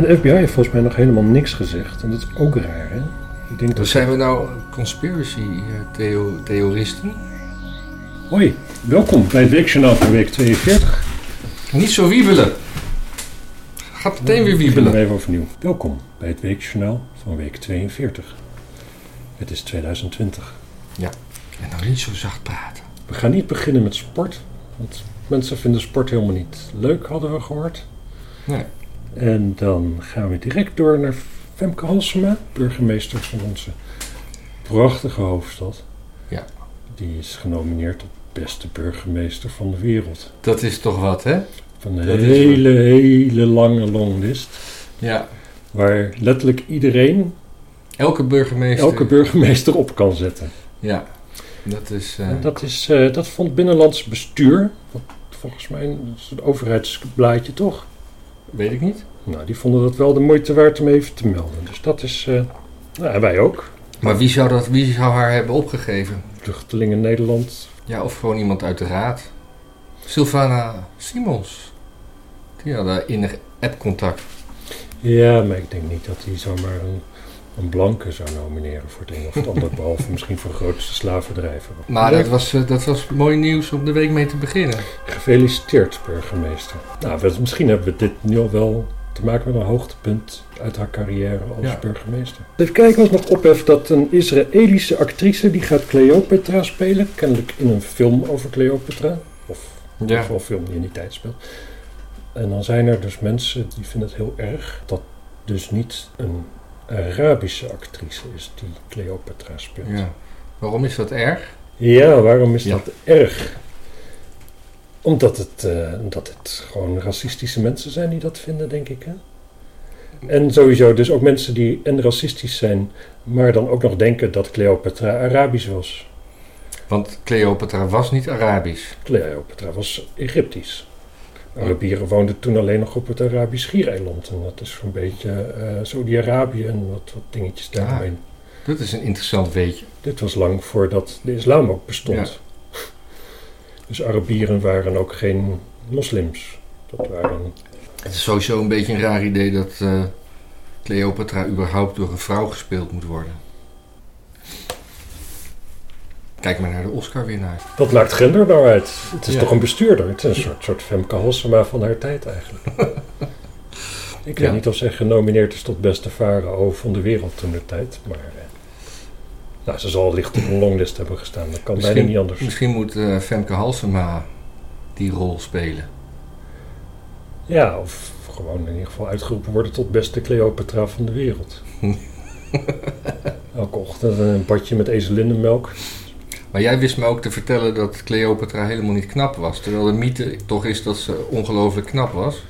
En de FBI heeft volgens mij nog helemaal niks gezegd. En dat is ook raar, hè? Ik denk dat... Dus zijn we nou conspiracy-theoristen? Hoi, welkom bij het Weekjournaal van week 42. Niet zo wiebelen. Gaat meteen weer We wiebelen. even overnieuw. Welkom bij het Weekjournaal van week 42. Het is 2020. En nou niet zo zacht praten. We gaan niet beginnen met sport. Want mensen vinden sport helemaal niet leuk, hadden we gehoord. Nee. En dan gaan we direct door naar Femke Halsema, burgemeester van onze prachtige hoofdstad. Ja. Die is genomineerd tot beste burgemeester van de wereld. Dat is toch wat, hè? Van een Dat is hele, hele lange longlist. Ja. Waar letterlijk iedereen, Elke burgemeester. elke burgemeester op kan zetten. Ja. Dat is... En dat, is, eh, dat vond Binnenlands Bestuur, wat volgens mij een soort overheidsblaadje toch? Weet ik niet. Nou, die vonden dat wel de moeite waard om even te melden. Dus dat is, eh nou, en wij ook. Maar wie zou, dat, wie zou haar hebben opgegeven? Vluchtelingen Nederland. Ja, of gewoon iemand uit de raad. Sylvana Simons. Die hadden innig appcontact. Ja, maar ik denk niet dat hij zomaar een, een blanke zou nomineren voor het een of het ander. behalve misschien voor grootste slavendrijven. Maar dat, was, eh, dat was mooi nieuws om de week mee te beginnen. Gefeliciteerd, burgemeester. Nou, we- misschien hebben we dit nu al wel te maken met een hoogtepunt uit haar carrière als Ja. burgemeester. Even kijken wat nog opheft dat een Israëlische actrice die gaat Cleopatra spelen. Kennelijk in een film over Cleopatra. Of in ieder geval een film die in die tijd speelt. En dan zijn er dus mensen die vinden het heel erg dat dus niet een Arabische actrice is die Cleopatra speelt. Ja. Waarom is dat erg? Ja, waarom is Ja. dat erg? Omdat het, eh, omdat het gewoon racistische mensen zijn die dat vinden, denk ik. Hè? En sowieso dus ook mensen die en racistisch zijn, maar dan ook nog denken dat Cleopatra Arabisch was. Want Cleopatra was niet Arabisch. Cleopatra was Egyptisch. Arabieren woonden toen alleen nog op het Arabisch schiereiland. En dat is zo'n beetje eh Saudi-Arabië en wat, wat dingetjes daaromheen. Dat is een interessant weetje. Dit was lang voordat de islam ook bestond. Dus Arabieren waren ook geen moslims. Dat waren... Het is sowieso een beetje een raar idee dat eh, Cleopatra überhaupt door een vrouw gespeeld moet worden. Kijk maar naar de Oscar-winnaar. Wat maakt gender nou uit? Het is Ja. toch een bestuurder? Het is een soort, soort Femke Halsema van haar tijd eigenlijk. Ik weet Ja. niet of zij genomineerd is tot beste farao van de wereld toen de tijd. Maar eh, nou, ze zal licht op een longlist hebben gestaan. Dat kan bijna niet anders. Misschien moet eh, Femke Halsema die rol spelen. Ja, of gewoon in ieder geval uitgeroepen worden tot beste Cleopatra van de wereld. Elke ochtend een badje met ezelinnenmelk. Maar jij wist me ook te vertellen dat Cleopatra helemaal niet knap was. Terwijl de mythe toch is dat ze ongelooflijk knap was.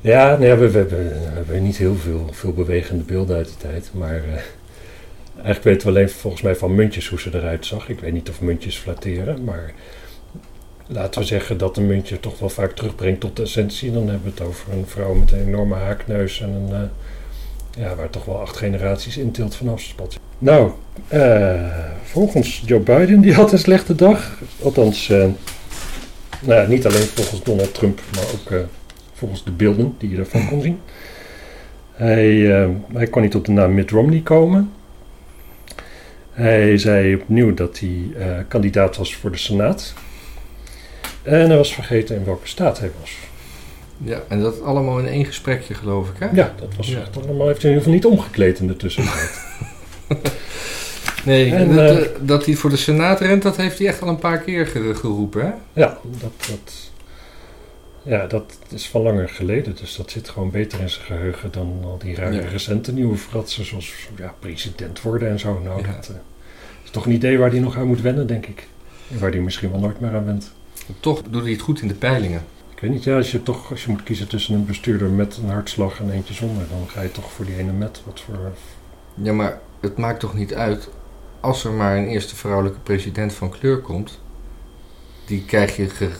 Ja, we, hebben, we hebben niet heel veel, veel bewegende beelden uit die tijd. Maar eh, eigenlijk weten we alleen volgens mij van muntjes hoe ze eruit zag. Ik weet niet of muntjes flatteren, maar laten we zeggen dat een muntje toch wel vaak terugbrengt tot de essentie. Dan hebben we het over een vrouw met een enorme haakneus en een, eh, ja, waar toch wel acht generaties intilt vanaf spat. Nou, eh, volgens Joe Biden, die had een slechte dag. Althans, eh, nou, ja, niet alleen volgens Donald Trump, maar ook... eh, volgens de beelden die je ervan kon zien. Hij, hij kon niet op de naam Mitt Romney komen. Hij zei opnieuw dat hij kandidaat was voor de Senaat. En hij was vergeten in welke staat hij was. Ja, en dat allemaal in één gesprekje geloof ik hè? Ja, dat was Ja. echt allemaal. heeft hij in ieder geval niet omgekleed in de tussentijd. Nee, En, dat, eh, dat hij voor de Senaat rent, dat heeft hij echt al een paar keer ge- geroepen hè? ja, dat, dat, ja, dat is van langer geleden. Dus dat zit gewoon beter in zijn geheugen dan al die rare Ja. recente nieuwe fratsen. Zoals ja, president worden en zo. Nou, Ja. dat eh, is toch een idee waar hij nog aan moet wennen, denk ik. En waar hij misschien wel nooit meer aan went. Toch doet hij het goed in de peilingen. Ik weet niet, ja, als je toch als je moet kiezen tussen een bestuurder met een hartslag en eentje zonder, dan ga je toch voor die ene met. Wat voor. Ja, maar het maakt toch niet uit als er maar een eerste vrouwelijke president van kleur komt. Die krijg je ge-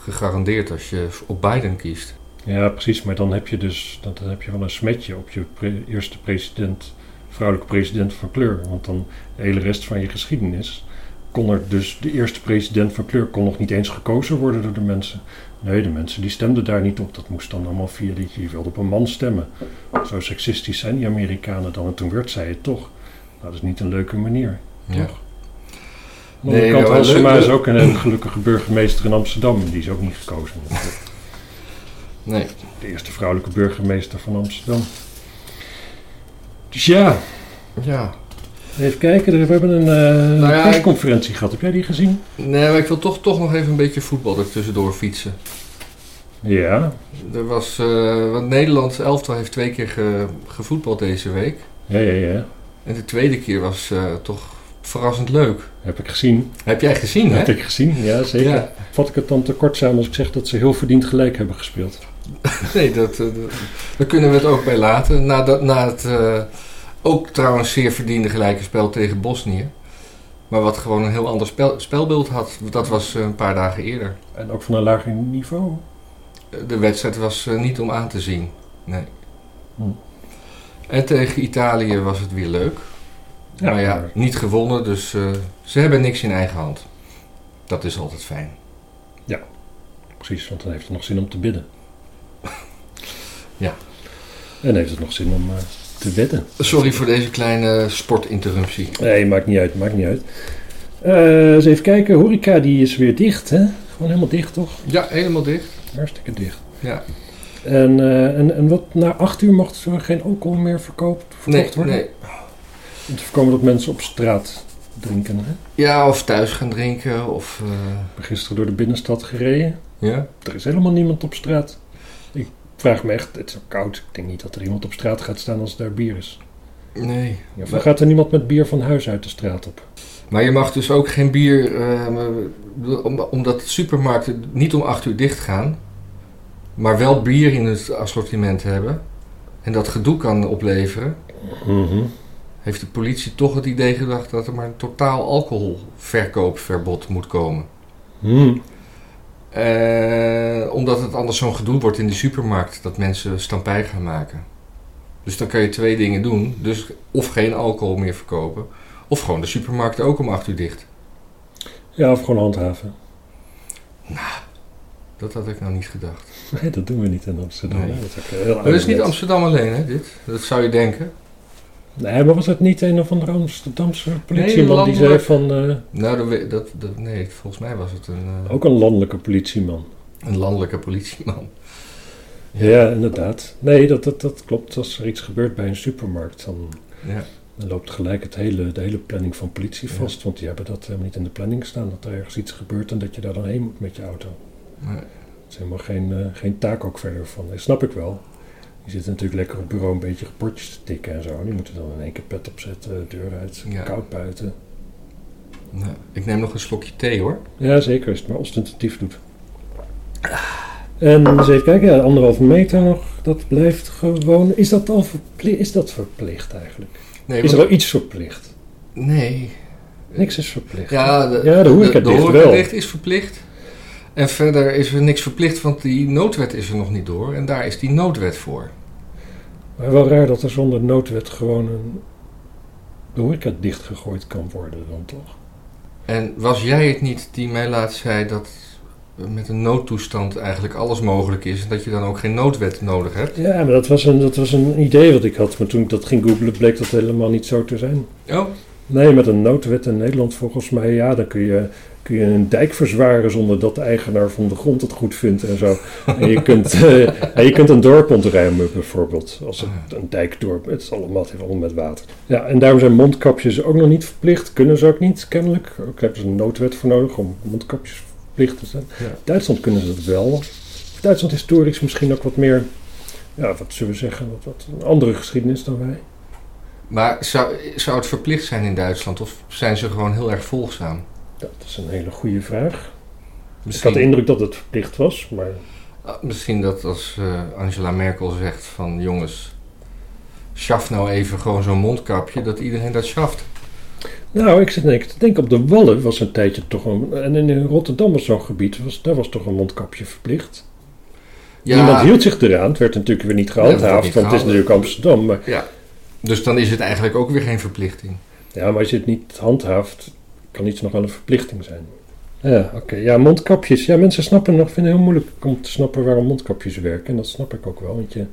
gegarandeerd als je op Biden kiest. Ja, precies, maar dan heb je dus dan, dan heb je wel een smetje op je pre- eerste president, vrouwelijke president van kleur. Want dan de hele rest van je geschiedenis kon er dus de eerste president van kleur kon nog niet eens gekozen worden door de mensen. Nee, de mensen die stemden daar niet op. Dat moest dan allemaal via die, je wilde op een man stemmen. Zo seksistisch zijn die Amerikanen dan. En toen werd zij het toch. Nou, dat is niet een leuke manier. Ja. Toch? Aan de Nee, kant, nou, Halsema is ook een hele gelukkige burgemeester in Amsterdam. Die is ook niet gekozen. Nee. De eerste vrouwelijke burgemeester van Amsterdam. Dus ja, Ja. Even kijken. We hebben een Nou ja, persconferentie gehad. Heb jij die gezien? Nee, maar ik wil toch, toch nog even een beetje voetbal er tussendoor fietsen. Ja. Er was, eh want Nederland elftal heeft twee keer ge, gevoetbald deze week. Ja, ja, ja. En de tweede keer was eh, toch verrassend leuk. Heb ik gezien. Heb jij gezien, hè? Heb ik gezien, ja zeker. Ja. Vat ik het dan te kort samen als ik zeg dat ze heel verdiend gelijk hebben gespeeld. Nee, dat, dat- daar kunnen we het ook bij laten. Na, dat, na het ook trouwens zeer verdiende gelijke spel tegen Bosnië. Maar wat gewoon een heel ander spel, spelbeeld had. Dat was eh, een paar dagen eerder. En ook van een lager niveau. Eh, De wedstrijd was eh, niet om aan te zien. Nee. Hm. En tegen Italië was het weer leuk. Ja, maar ja, niet gewonnen, dus ze hebben niks in eigen hand. Dat is altijd fijn. Precies, want dan heeft het nog zin om te bidden. Ja. En heeft het nog zin om te. Sorry voor deze kleine sportinterruptie. Nee, maakt niet uit, maakt niet uit. Eh, eens even kijken, horeca die is weer dicht, hè? Gewoon helemaal dicht, toch? Ja, helemaal dicht. Hartstikke dicht. Ja. En, eh, en, en wat, na acht uur mocht er geen alcohol meer verkoopt, Nee, verkocht worden? nee. Om te voorkomen dat mensen op straat drinken, hè? Ja, of thuis gaan drinken. Of, eh, gisteren door de binnenstad gereden. ja. Er is helemaal niemand op straat. Vraag me echt, het is ook koud. Ik denk niet dat er iemand op straat gaat staan als daar bier is. Nee. Ja, of gaat er niemand met bier van huis uit de straat op? Maar je mag dus ook geen bier, eh, omdat supermarkten niet om 8 uur dicht gaan, maar wel bier in het assortiment hebben en dat gedoe kan opleveren, heeft de politie toch het idee gedacht dat er maar een totaal alcoholverkoopverbod moet komen. Hmm. Eh, omdat het anders zo'n gedoe wordt in de supermarkt dat mensen stampij gaan maken. Dus dan kan je twee dingen doen. Dus of geen alcohol meer verkopen, of gewoon de supermarkten ook om 8 uur dicht. Ja, of gewoon handhaven. Dat had ik nou niet gedacht. Nee, dat doen we niet in Amsterdam. Nee. Dat is ook heel Maar dat is niet. Amsterdam alleen, hè, dit? Dat zou je denken. Nee, maar was het niet een of andere Amsterdamse politieman die zei van... eh, Nou, dat, dat, dat- nee, volgens mij was het een, eh, ook een landelijke politieman. een landelijke politieman. Ja, inderdaad. Nee, dat, dat, dat klopt. Als er iets gebeurt bij een supermarkt, dan, Ja. dan loopt gelijk het hele, de hele planning van politie Ja. vast. Want die hebben dat helemaal niet in de planning staan. Dat er ergens iets gebeurt en dat je daar dan heen moet met je auto. Maar- Dat is helemaal geen, eh, geen taak ook verder van. Dat snap ik wel. Die zitten natuurlijk lekker op bureau een beetje rapportjes te tikken en zo. Die moeten dan in één keer pet opzetten, deur uit, Ja. koud buiten. nou, ik neem nog een slokje thee, hoor. Ja, zeker. Als het maar ostentatief doet. En eens even kijken, ja, anderhalve meter nog. Dat blijft gewoon. Is dat al verplicht? Is dat verplicht eigenlijk? Nee, Is er wel iets verplicht? nee. Niks is verplicht. Ja, de, Ja, de horeca de, horeca wel. dicht is verplicht. En verder is er niks verplicht, want die noodwet is er nog niet door. En daar is die noodwet voor. Maar wel raar dat er zonder noodwet gewoon een horeca dichtgegooid kan worden dan toch? En was jij het niet die mij laatst zei dat met een noodtoestand eigenlijk alles mogelijk is. En dat je dan ook geen noodwet nodig hebt? Ja, maar dat was, een, dat was een idee wat ik had. Maar toen ik dat ging googlen bleek dat helemaal niet zo te zijn. Oh, Nee, met een noodwet in Nederland volgens mij, ja, dan kun je, kun je een dijk verzwaren zonder dat de eigenaar van de grond het goed vindt en zo. En je kunt, eh, en je kunt een dorp ontruimen bijvoorbeeld, als het een dijkdorp, het is allemaal, het heeft allemaal met water. Ja, en daarom zijn mondkapjes ook nog niet verplicht, kunnen ze ook niet, kennelijk. Ook hebben ze een noodwet voor nodig om mondkapjes verplicht te zijn. Ja. Duitsland kunnen ze dat wel. Duitsland historisch misschien ook wat meer, ja, wat zullen we zeggen, wat, wat een andere geschiedenis dan wij. Maar zou, zou het verplicht zijn in Duitsland? Of zijn ze gewoon heel erg volgzaam? Dat is een hele goede vraag. Ik had de indruk dat het verplicht was, maar ah, misschien dat als eh, Angela Merkel zegt van jongens, schaf nou even gewoon zo'n mondkapje, dat iedereen dat schaft. Nou, ik zit denk, te denken, op de Wallen was een tijdje toch een... En in Rotterdam was zo'n gebied, was, daar was toch een mondkapje verplicht. Niemand hield zich eraan. Het werd natuurlijk weer niet gehandhaafd, want het is natuurlijk Amsterdam. Maar, Ja, dus dan is het eigenlijk ook weer geen verplichting. ja, maar als je het niet handhaaft, kan iets nog wel een verplichting zijn. Ja, oké. Ja, mondkapjes. Ja, mensen snappen nog, vinden het heel moeilijk om te snappen waarom mondkapjes werken. En dat snap ik ook wel, want je,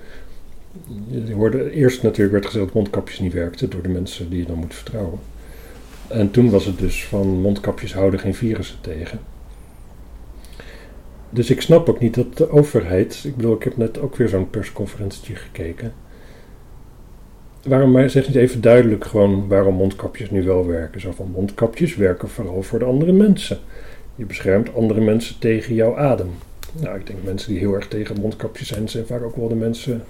je hoorde, eerst natuurlijk werd gezegd dat mondkapjes niet werkten door de mensen die je dan moet vertrouwen. En toen was het dus van mondkapjes houden geen virussen tegen. Dus ik snap ook niet dat de overheid, ik bedoel, ik heb net ook weer zo'n persconferentie gekeken. Waarom zeg niet even duidelijk gewoon waarom mondkapjes nu wel werken? Zo van mondkapjes werken vooral voor de andere mensen. Je beschermt andere mensen tegen jouw adem. Nou, ik denk mensen die heel erg tegen mondkapjes zijn, zijn vaak ook wel de mensen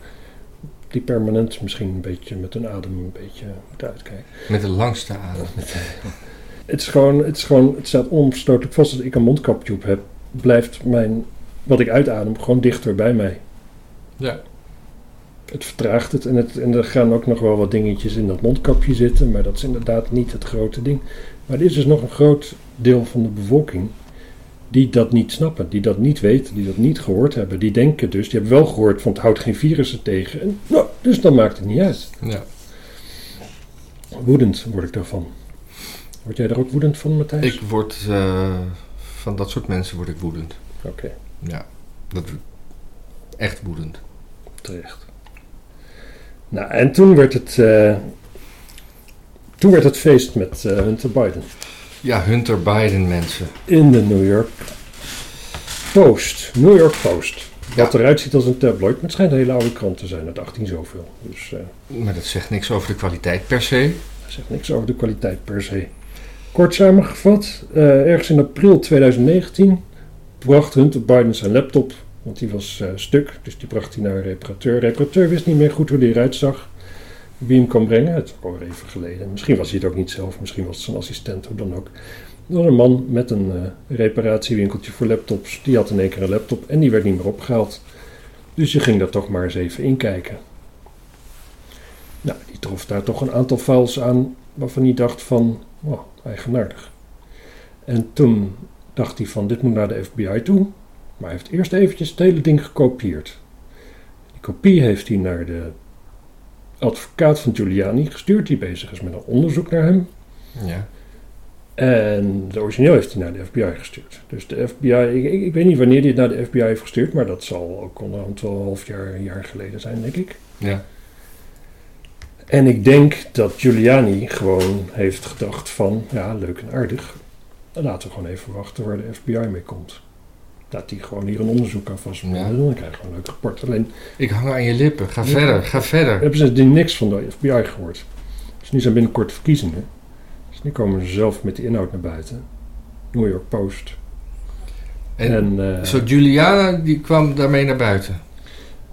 die permanent misschien een beetje met hun adem een beetje moeten uitkijken. Met de langste adem. het is gewoon, het is gewoon, het staat onverstotelijk vast. Als ik een mondkapje op heb, blijft mijn, wat ik uitadem gewoon dichter bij mij. Ja. Het vertraagt het en, het en er gaan ook nog wel wat dingetjes in dat mondkapje zitten, maar dat is inderdaad niet het grote ding. Maar er is dus nog een groot deel van de bevolking die dat niet snappen, die dat niet weten, die dat niet gehoord hebben. Die denken dus, die hebben wel gehoord van het houdt geen virussen tegen. En, nou, dus dan maakt het niet uit. Ja. Woedend word ik daarvan. Word jij er ook woedend van, Matthijs? Ik word, uh, van dat soort mensen word ik woedend. Oké. Ja, dat, echt woedend. Terecht. Nou, en toen werd het, uh, toen werd het feest met uh, Hunter Biden. Ja, Hunter Biden mensen. In de New York Post. New York Post. Wat eruit ziet als een tabloid, maar het schijnt een hele oude krant te zijn, uit 18 zoveel. Dus, uh, maar dat zegt niks over de kwaliteit per se. Dat zegt niks over de kwaliteit per se. Kort samengevat, ergens in april 2019 bracht Hunter Biden zijn laptop, want die was uh, stuk, dus die bracht hij naar een reparateur. De reparateur wist niet meer goed hoe die eruit zag wie hem kon brengen. Het is al even geleden. Misschien was hij het ook niet zelf, misschien was het zijn assistent, hoe dan ook. Er was een man met een uh, reparatiewinkeltje voor laptops. Die had in één keer een laptop en die werd niet meer opgehaald. Dus je ging daar toch maar eens even inkijken. Nou, die trof daar toch een aantal files aan waarvan hij dacht van, oh, eigenaardig. En toen dacht hij van, dit moet naar de FBI toe. Maar hij heeft eerst eventjes het hele ding gekopieerd. Die kopie heeft hij naar de advocaat van Giuliani gestuurd, die bezig is met een onderzoek naar hem. Ja. En de origineel heeft hij naar de FBI gestuurd. Dus de FBI, ik, ik, weet niet wanneer hij het naar de FBI heeft gestuurd, maar dat zal ook onderhand wel een half jaar, een jaar geleden zijn, denk ik. Ja. En ik denk dat Giuliani gewoon heeft gedacht van, ja, leuk en aardig. Laten we gewoon even wachten waar de FBI mee komt dat die gewoon hier een onderzoek aan vast moet doen. Dan krijg je gewoon een leuk rapport. Alleen, ik hang aan je lippen. Ga verder, ga verder. Hebben ze niks van de FBI gehoord. Dus nu zijn binnenkort verkiezingen. Dus nu komen ze zelf met die inhoud naar buiten. New York Post. En, en uh, zo Juliana, die kwam daarmee naar buiten?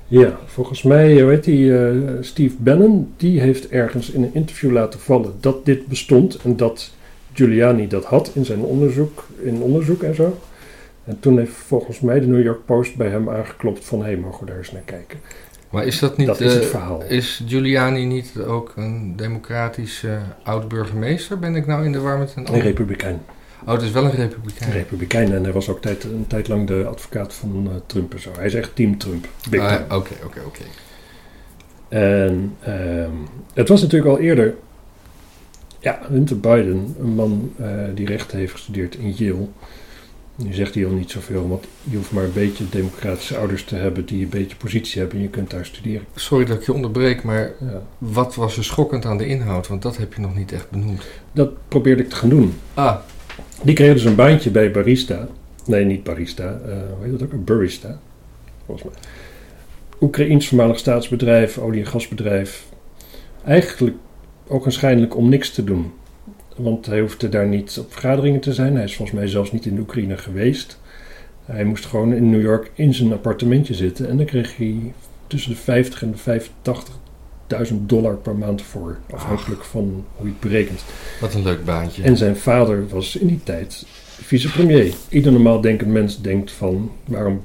Ja, volgens mij, weet die, uh, Steve Bannon, die heeft ergens in een interview laten vallen dat dit bestond en dat Giuliani dat had in zijn onderzoek, in onderzoek en zo. En toen heeft volgens mij de New York Post bij hem aangeklopt van... hé, hey, mogen we daar eens naar kijken. Maar is dat niet... Dat is het verhaal. Is Giuliani niet ook een democratische oud-burgemeester? Ben ik nou in de war met een... Een republikein. Oh, het is wel een republikein. Een republikein en hij was ook tijd, een tijd lang de advocaat van uh, Trump en zo. Hij is echt team Trump. Ah, oké, oké, oké. En um, het was natuurlijk al eerder... Ja, Hunter Biden, een man die rechten heeft gestudeerd in Yale... Nu zegt hij al niet zoveel, want je hoeft maar een beetje democratische ouders te hebben die een beetje positie hebben en je kunt daar studeren. Sorry dat ik je onderbreek, maar ja. wat was er schokkend aan de inhoud? Want dat heb je nog niet echt benoemd. Dat probeerde ik te gaan doen. Ah. Die kreeg dus een baantje bij Barista. Nee, niet Barista. Uh, hoe heet dat ook? Barista. Volgens mij. Oekraïns voormalig staatsbedrijf, olie- en gasbedrijf. Eigenlijk ook waarschijnlijk om niks te doen. Want hij hoefde daar niet op vergaderingen te zijn. Hij is volgens mij zelfs niet in de Oekraïne geweest. Hij moest gewoon in New York in zijn appartementje zitten. En dan kreeg hij tussen de 50 en de 85.000 dollar per maand voor. Afhankelijk van hoe je het berekent. Wat een leuk baantje. En zijn vader was in die tijd vicepremier. Ieder normaal denkend mens denkt van... waarom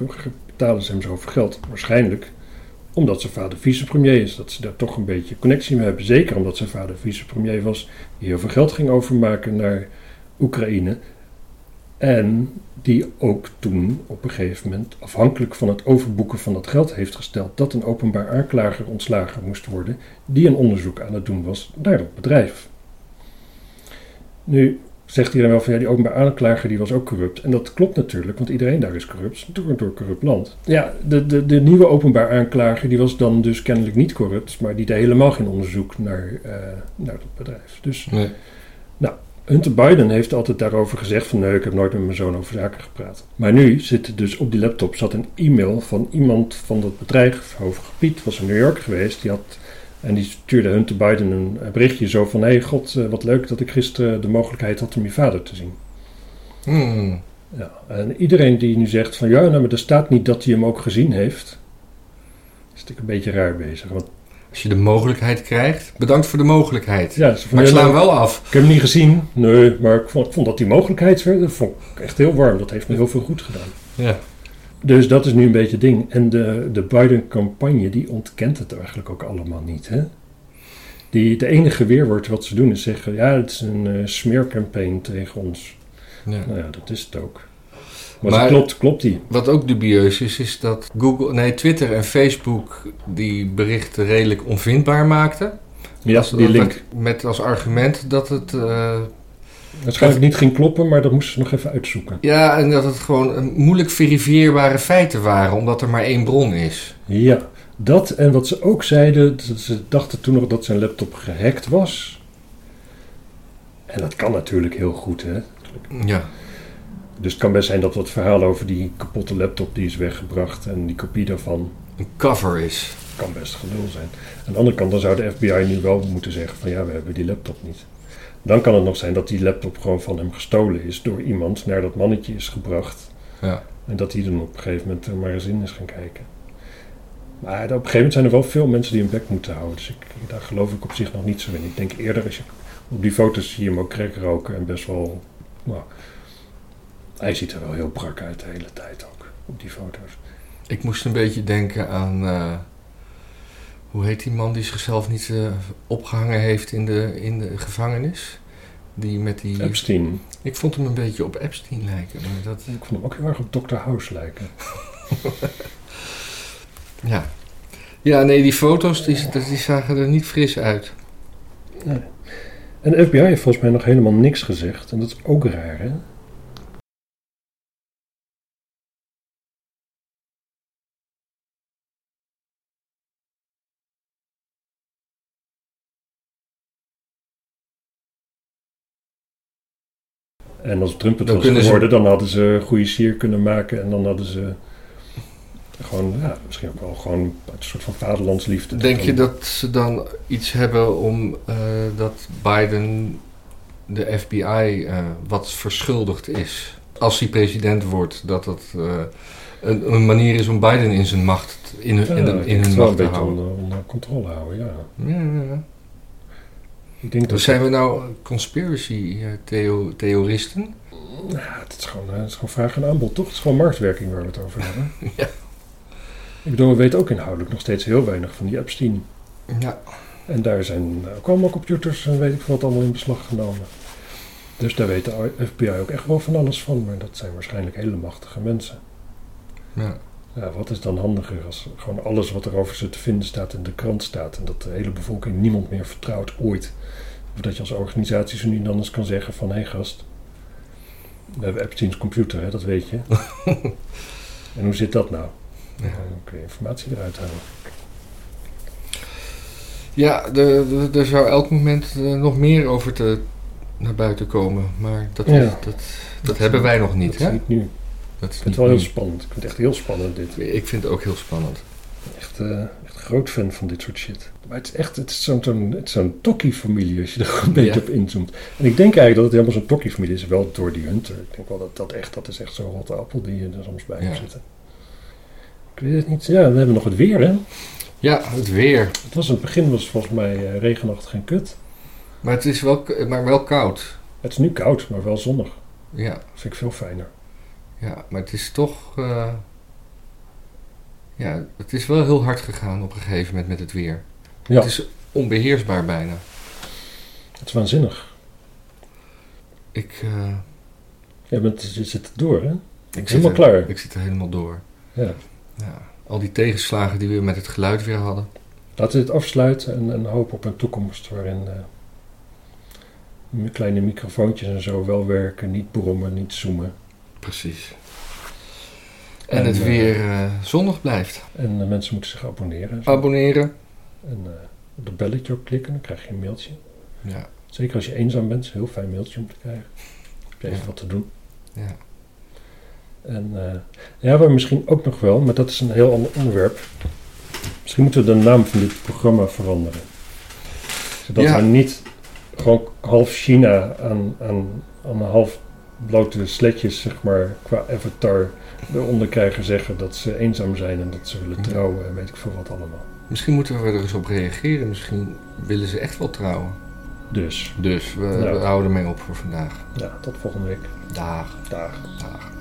betalen ze hem zoveel geld? Waarschijnlijk omdat zijn vader vicepremier is. Dat ze daar toch een beetje connectie mee hebben. Zeker omdat zijn vader vicepremier was. Die heel veel geld ging overmaken naar Oekraïne. En die ook toen op een gegeven moment, afhankelijk van het overboeken van dat geld, heeft gesteld dat een openbaar aanklager ontslagen moest worden. Die een onderzoek aan het doen was naar dat bedrijf. Nu zegt iedereen wel van ja, die openbaar aanklager die was ook corrupt. En dat klopt natuurlijk, want iedereen daar is corrupt. Door door corrupt land. Ja, de, de, de nieuwe openbaar aanklager die was dan dus kennelijk niet corrupt, maar die deed helemaal geen onderzoek naar, uh, naar dat bedrijf. Dus Nee. Hunter Biden heeft altijd daarover gezegd van nee, ik heb nooit met mijn zoon over zaken gepraat. Maar nu zit dus op die laptop zat een e-mail van iemand van dat bedrijf, Piet, was in New York geweest. Die had, en die stuurde Hunter Biden een berichtje zo van hé hey, god, eh, wat leuk dat ik gisteren de mogelijkheid had om je vader te zien. Hmm. Ja, en iedereen die nu zegt van ja, nou, maar er staat niet dat hij hem ook gezien heeft, is natuurlijk een beetje raar bezig. Want Als je de mogelijkheid krijgt, bedankt voor de mogelijkheid. ja, maar ik sla hem wel af. Ik heb hem niet gezien, nee, maar ik vond, ik vond dat die mogelijkheid dat vond ik echt heel warm. Dat heeft me heel veel goed gedaan. Ja. Dus dat is nu een beetje het ding. En de, de Biden-campagne, die ontkent het eigenlijk ook allemaal niet. Hè? Die, de enige weerwoord wat ze doen is zeggen... ja, het is een eh smeercampaign tegen ons. Ja. Nou ja, dat is het ook. Maar, klopt, klopt die. Wat ook dubieus is, is dat Google, nee, Twitter en Facebook die berichten redelijk onvindbaar maakten. Ja, Als- die link. Met als argument dat het. eh, Waarschijnlijk niet ging kloppen, maar dat moesten ze nog even uitzoeken. ja, en dat het gewoon moeilijk verifieerbare feiten waren, omdat er maar één bron is. Ja, dat en wat ze ook zeiden... ze dachten toen nog dat zijn laptop gehackt was. En dat kan natuurlijk heel goed, hè. Ja. Dus het kan best zijn dat dat verhaal over die kapotte laptop die is weggebracht en die kopie daarvan Een cover is. kan best gelul zijn. Aan de andere kant dan zou de FBI nu wel moeten zeggen van ja, we hebben die laptop niet. Dan kan het nog zijn dat die laptop gewoon van hem gestolen is door iemand naar dat mannetje is gebracht. Ja. En dat hij dan op een gegeven moment er maar eens in is gaan kijken. Maar op een gegeven moment zijn er wel veel mensen die hem bek moeten houden. Dus ik, daar geloof ik op zich nog niet zo in. Ik denk eerder als je op die foto's zie je hem ook crack roken en best wel. Nou, hij ziet er wel heel brak uit de hele tijd ook op die foto's. Ik moest een beetje denken aan. eh, hoe heet die man die zichzelf niet eh, opgehangen heeft in de, in de gevangenis? Die met die. Epstein. Ik vond hem een beetje op Epstein lijken. Maar dat, Ik vond hem ook heel erg op Dr. House lijken. ja. ja, nee, die foto's die, die zagen er niet fris uit. Nee. En de FBI heeft volgens mij nog helemaal niks gezegd. En dat is ook raar, hè? En als Trump het Dan was ze- geworden, dan hadden ze goede sier kunnen maken. En dan hadden ze gewoon, ja, misschien ook wel gewoon een soort van vaderlandsliefde. Denk je dat ze dan iets hebben om eh, dat Biden de FBI eh, wat verschuldigd is? Als hij president wordt, dat dat eh, een, een manier is om Biden in zijn macht, in, in, hun macht te houden? onder, onder controle houden, ja. Ja, ja, ja. Ik denk dat Dus zijn we nou conspiracy-theoristen? Ja, het is, gewoon, eh, het is gewoon vraag en aanbod, toch? Het is gewoon marktwerking waar we het over hebben. Ja. Ik bedoel, we weten ook inhoudelijk nog steeds heel weinig van die Epstein. Ja. En daar zijn eh, ook allemaal computers en weet ik wat allemaal in beslag genomen. Dus daar weet de FBI ook echt wel van alles van. Maar dat zijn waarschijnlijk hele machtige mensen. ja. Ja, wat is dan handiger als gewoon alles wat er over ze te vinden staat in de krant staat. En dat de hele bevolking niemand meer vertrouwt ooit. Of dat je als organisatie zo dan eens kan zeggen van... Hé hey gast, we hebben Epstein's computer, hè, dat weet je. en hoe zit dat nou? Ja. Dan kun je informatie eruit halen. Ja, er, zou elk moment eh, nog meer over te, naar buiten komen. Maar dat, Ja. is- dat, dat, hebben wij nog niet, dat hè? is niet nu. Dat is Ik vind het wel heel spannend. Ik vind het echt heel spannend dit. Ik vind het ook heel spannend. Echt, eh, echt groot fan van dit soort shit. Maar het is echt het is zo'n zo'n het Tokkie-familie als je er een beetje Ja. op inzoomt. En ik denk eigenlijk dat het helemaal zo'n Tokkie-familie is. Wel door die Hunter. Ik denk wel dat dat echt, dat is echt zo'n rotte appel die je er soms bij Ja. hebt zitten. Ik weet het niet. Ja, we hebben nog het weer, hè. Ja, het weer. Het was in het begin was het volgens mij eh, regenachtig en kut. Maar het is wel, maar wel koud. Het is nu koud, maar wel zonnig. Ja, Dat vind ik veel fijner. Ja maar het is toch... eh, ja, het is wel heel hard gegaan op een gegeven moment met het weer. Ja, Het is onbeheersbaar bijna. het is waanzinnig. Ik, eh, Ja, bent, je zit er door, hè? ik zit Helemaal er- klaar. Ik zit er helemaal door. Ja. Ja, al die tegenslagen die we met het geluid weer hadden. Laten we dit afsluiten en, en hopen op een toekomst waarin, eh, m- kleine microfoontjes en zo wel werken. Niet brommen, niet zoomen. Precies. En, En, het eh, weer eh, zonnig blijft. En de mensen moeten zich abonneren. zo. Abonneren. En eh, op het belletje ook klikken, dan krijg je een mailtje. Ja. Zeker als je eenzaam bent, is een heel fijn mailtje om te krijgen. Heb je even Ja. wat te doen. ja. En eh, ja, waar misschien ook nog wel, maar dat is een heel ander onderwerp. Misschien moeten we de naam van dit programma veranderen. Zodat Ja. we niet gewoon half China aan, aan, aan een half blote sletjes, zeg maar, qua avatar eronder krijgen zeggen dat ze eenzaam zijn en dat ze willen Ja. trouwen en weet ik veel wat allemaal. Misschien moeten we er eens op reageren. Misschien willen ze echt wel trouwen. Dus, Dus we, houden ermee op voor vandaag. ja, tot volgende week. Dag. Dag. Dag.